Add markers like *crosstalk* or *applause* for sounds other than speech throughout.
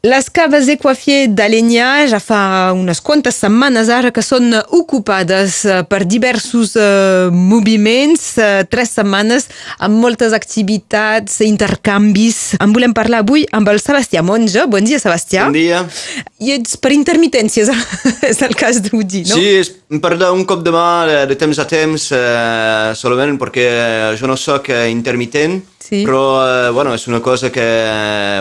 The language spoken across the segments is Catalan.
Les caves Equafier d'Alenyà ja fa unes quantes setmanes ara que són ocupades eh, per diversos uh, moviments, uh, tres setmanes amb moltes activitats, intercanvis. En volem parlar avui amb el Sebastià Monge. Bon dia, Sebastià. Bon dia. I ets per intermitències, *laughs* és el cas de dir, no? Sí, és per un cop de mà de temps a temps, eh, solament perquè jo no sóc intermitent, Sí. però eh, bueno, és una cosa que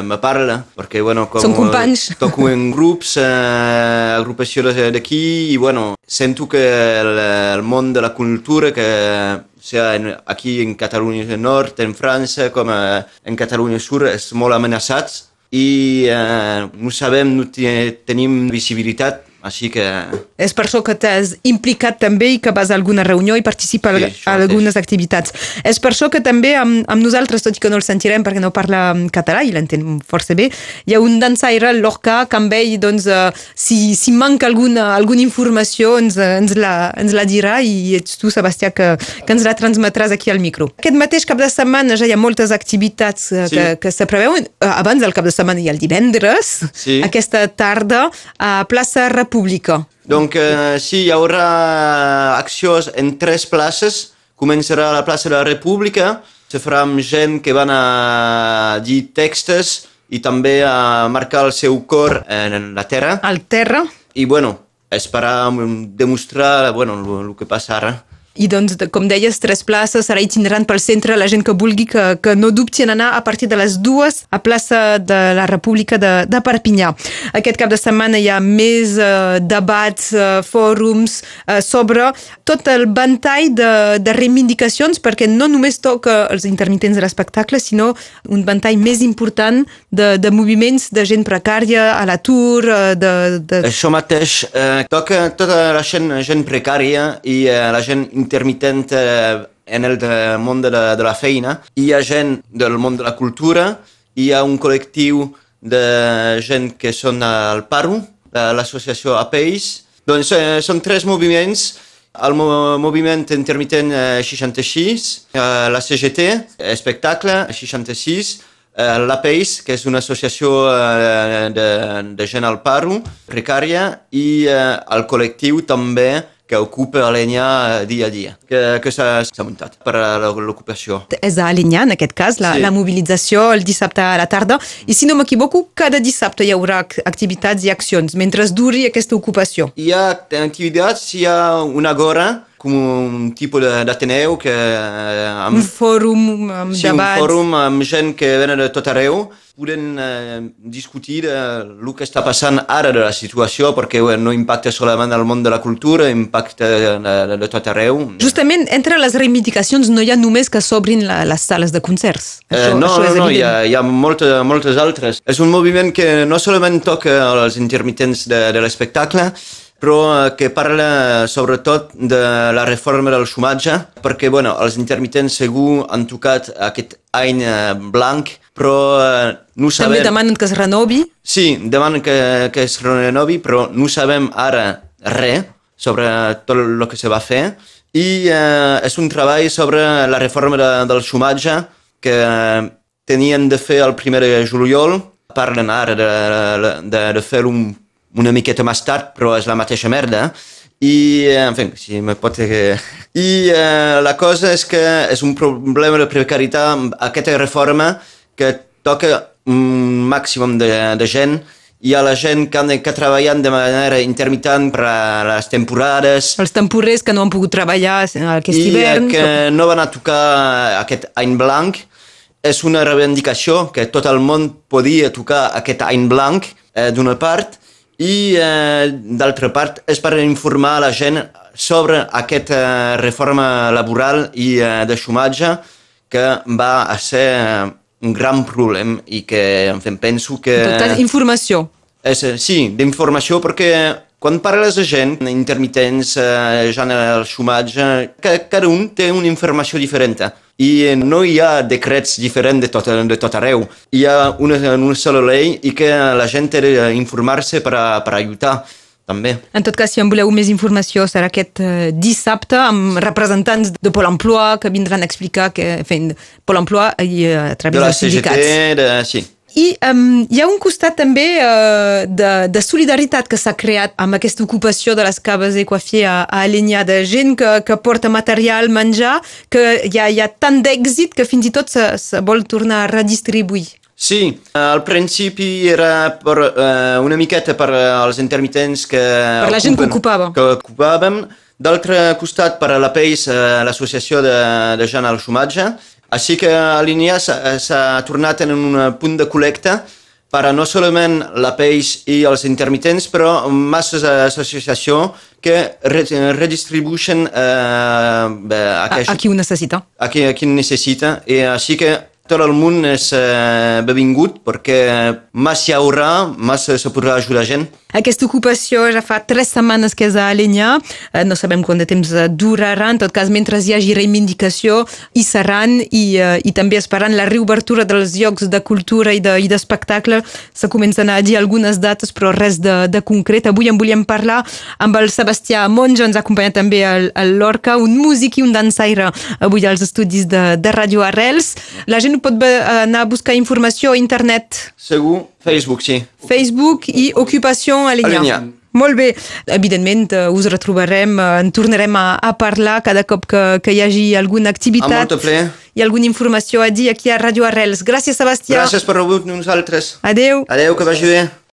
me parla, perquè bueno, com Són companys. *laughs* toco en grups, eh, agrupació d'aquí, i bueno, sento que el, el món de la cultura, que sea en, aquí en Catalunya Nord, en França, com eh, en Catalunya Sur, és molt amenaçat i eh, no sabem, no te- tenim visibilitat, així que... És per això que t'has implicat també i que vas a alguna reunió i participa Sí, a, algunes activitats. És per això que també amb, amb nosaltres, tot i que no el sentirem perquè no parla català i l'entén força bé, hi ha un dansaire, Lorca, que amb ell, doncs, eh, si, si manca alguna, alguna informació ens, eh, ens, la, ens la dirà i ets tu, Sebastià, que, que ens la transmetràs aquí al micro. Aquest mateix cap de setmana ja hi ha moltes activitats eh, Sí. que, que se preveuen. Abans del cap de setmana ha el divendres, Sí. aquesta tarda, a Plaça República. Donc, eh, sí, hi haurà accions en tres places. Començarà a la plaça de la República, se farà amb gent que van a dir textos i també a marcar el seu cor en la terra. al terra I, bueno, esperar mm, demostrar bueno, el que passa ara. I doncs, com deies, tres places serà itinerant pel centre, la gent que vulgui que, que no dubti en anar a partir de les dues a plaça de la República de, de Perpinyà. Aquest cap de setmana hi ha més eh, debats, eh, fòrums eh, sobre tot el ventall de, de reivindicacions perquè no només toca els intermitents de l'espectacle, sinó un ventall més important de, de moviments de gent precària, a l'atur, eh, de, de, Això mateix eh, toca tota la gent, gent precària i eh, la gent intermitent eh, en el món de la, de la feina. Hi ha gent del món de la cultura, hi ha un col·lectiu de gent que són al paro, de l'associació APEIS. Doncs eh, són tres moviments el mo moviment intermitent eh, 66, eh, la CGT, espectacle 66, eh, l'APEIS, que és una associació eh, de, de gent al paro, precària, i eh, el col·lectiu també que ocupa Alenya eh, dia a dia, que, que s'ha muntat per a l'ocupació. és a Alinyà, en aquest cas, la, Sí. la mobilització el dissabte a la tarda. I si no m'equivoco, cada dissabte hi haurà ac- activitats i accions, mentre duri aquesta ocupació. Hi ha activitats, hi ha una agora, com un tipus d'Ateneu que eh, amb Un fòrum amb Sí, un debats. fòrum amb gent que venen de tot arreu. Podem eh, discutir eh, el que està passant ara de la situació, perquè bé, no impacta solament el món de la cultura, impacta de, de, de tot arreu. Justament, entre les reivindicacions no hi ha només que s'obrin les sales de concerts. Eh, no, això no, no, hi ha, hi ha moltes, moltes altres. És un moviment que no solament toca els intermitents de, de l'espectacle, però eh, que parla sobretot de la reforma del xumatge, perquè bueno, els intermitents segur han tocat aquest any eh, blanc, però eh, no També sabem... demanen que es renovi. Sí, demanen que, que es renovi, però no sabem ara res sobre tot el que se va fer. I eh, és un treball sobre la reforma de, del xumatge que tenien de fer el primer de juliol. Parlen ara de, de, de fer un, una miqueta més tard, però és la mateixa merda. I, eh, en fi, si me pot... I eh, la cosa és que és un problema de precarietat amb aquesta reforma que toca un màxim de, de gent. Hi ha la gent que han que treballant de manera intermitent per a les temporades Els temporers que no han pogut treballar aquest i hivern. que no van a tocar aquest any blanc. És una reivindicació que tot el món podia tocar aquest any blanc, eh, d'una part, i eh, d'altra part és per informar la gent sobre aquesta reforma laboral i eh, de xumatge que va a ser eh, un gran problema i que, en fi, penso que... Tota informació. És, eh, sí, d'informació perquè quan parles de gent, intermitents, eh, gent al xumatge, ca, cada un té una informació diferent i eh, no hi ha decrets diferents de tot, de tot arreu. Hi ha una, una sola llei i que la gent té d'informar-se per, a, per ajudar també. En tot cas, si en voleu més informació, serà aquest eh, dissabte amb representants de Pol Emploi que vindran a explicar que, en fi, Pol Emploi i eh, a De través la dels CGT, sindicats. de, sí. I um, hi ha un costat també uh, de, de solidaritat que s'ha creat amb aquesta ocupació de les caves Equafier a, a Alenya, de gent que, que porta material, menjar, que hi ha, hi ha tant d'èxit que fins i tot se, se vol tornar a redistribuir. Sí, al principi era per, uh, una miqueta per als intermitents que... Per la gent que ocupava. Que ocupàvem. D'altre costat, per a la PEIS, uh, l'associació de, de gent al xumatge. Així que a l'INIA s'ha tornat en un punt de col·lecte per a no solament la PEIS i els intermitents, però masses associacions que redistribueixen eh, a, a qui ho necessita. A qui, a qui necessita. I així que tot el món és eh, benvingut perquè més hi haurà, més se podrà ajudar gent. Aquesta ocupació ja fa tres setmanes que és a Alenya, eh, no sabem quant de temps durarà, en tot cas mentre hi hagi reivindicació hi seran i, eh, i també esperant la reobertura dels llocs de cultura i d'espectacle de, se comencen a dir algunes dates però res de, de concret. Avui en volíem parlar amb el Sebastià Monjo, ens acompanya també el, el Lorca, un músic i un dansaire avui als estudis de, de Radio Arrels. La gent pot anar a buscar informació a internet. Segur, Facebook, sí. Facebook i Ocupació Alinyà. Alinyà. Molt bé. Evidentment, uh, us retrobarem, uh, en tornarem a, a parlar cada cop que, que hi hagi alguna activitat i alguna informació a dir aquí a Radio Arrels. Gràcies, Sebastià. Gràcies per rebut nosaltres. Adeu. Adeu, que vagi bé.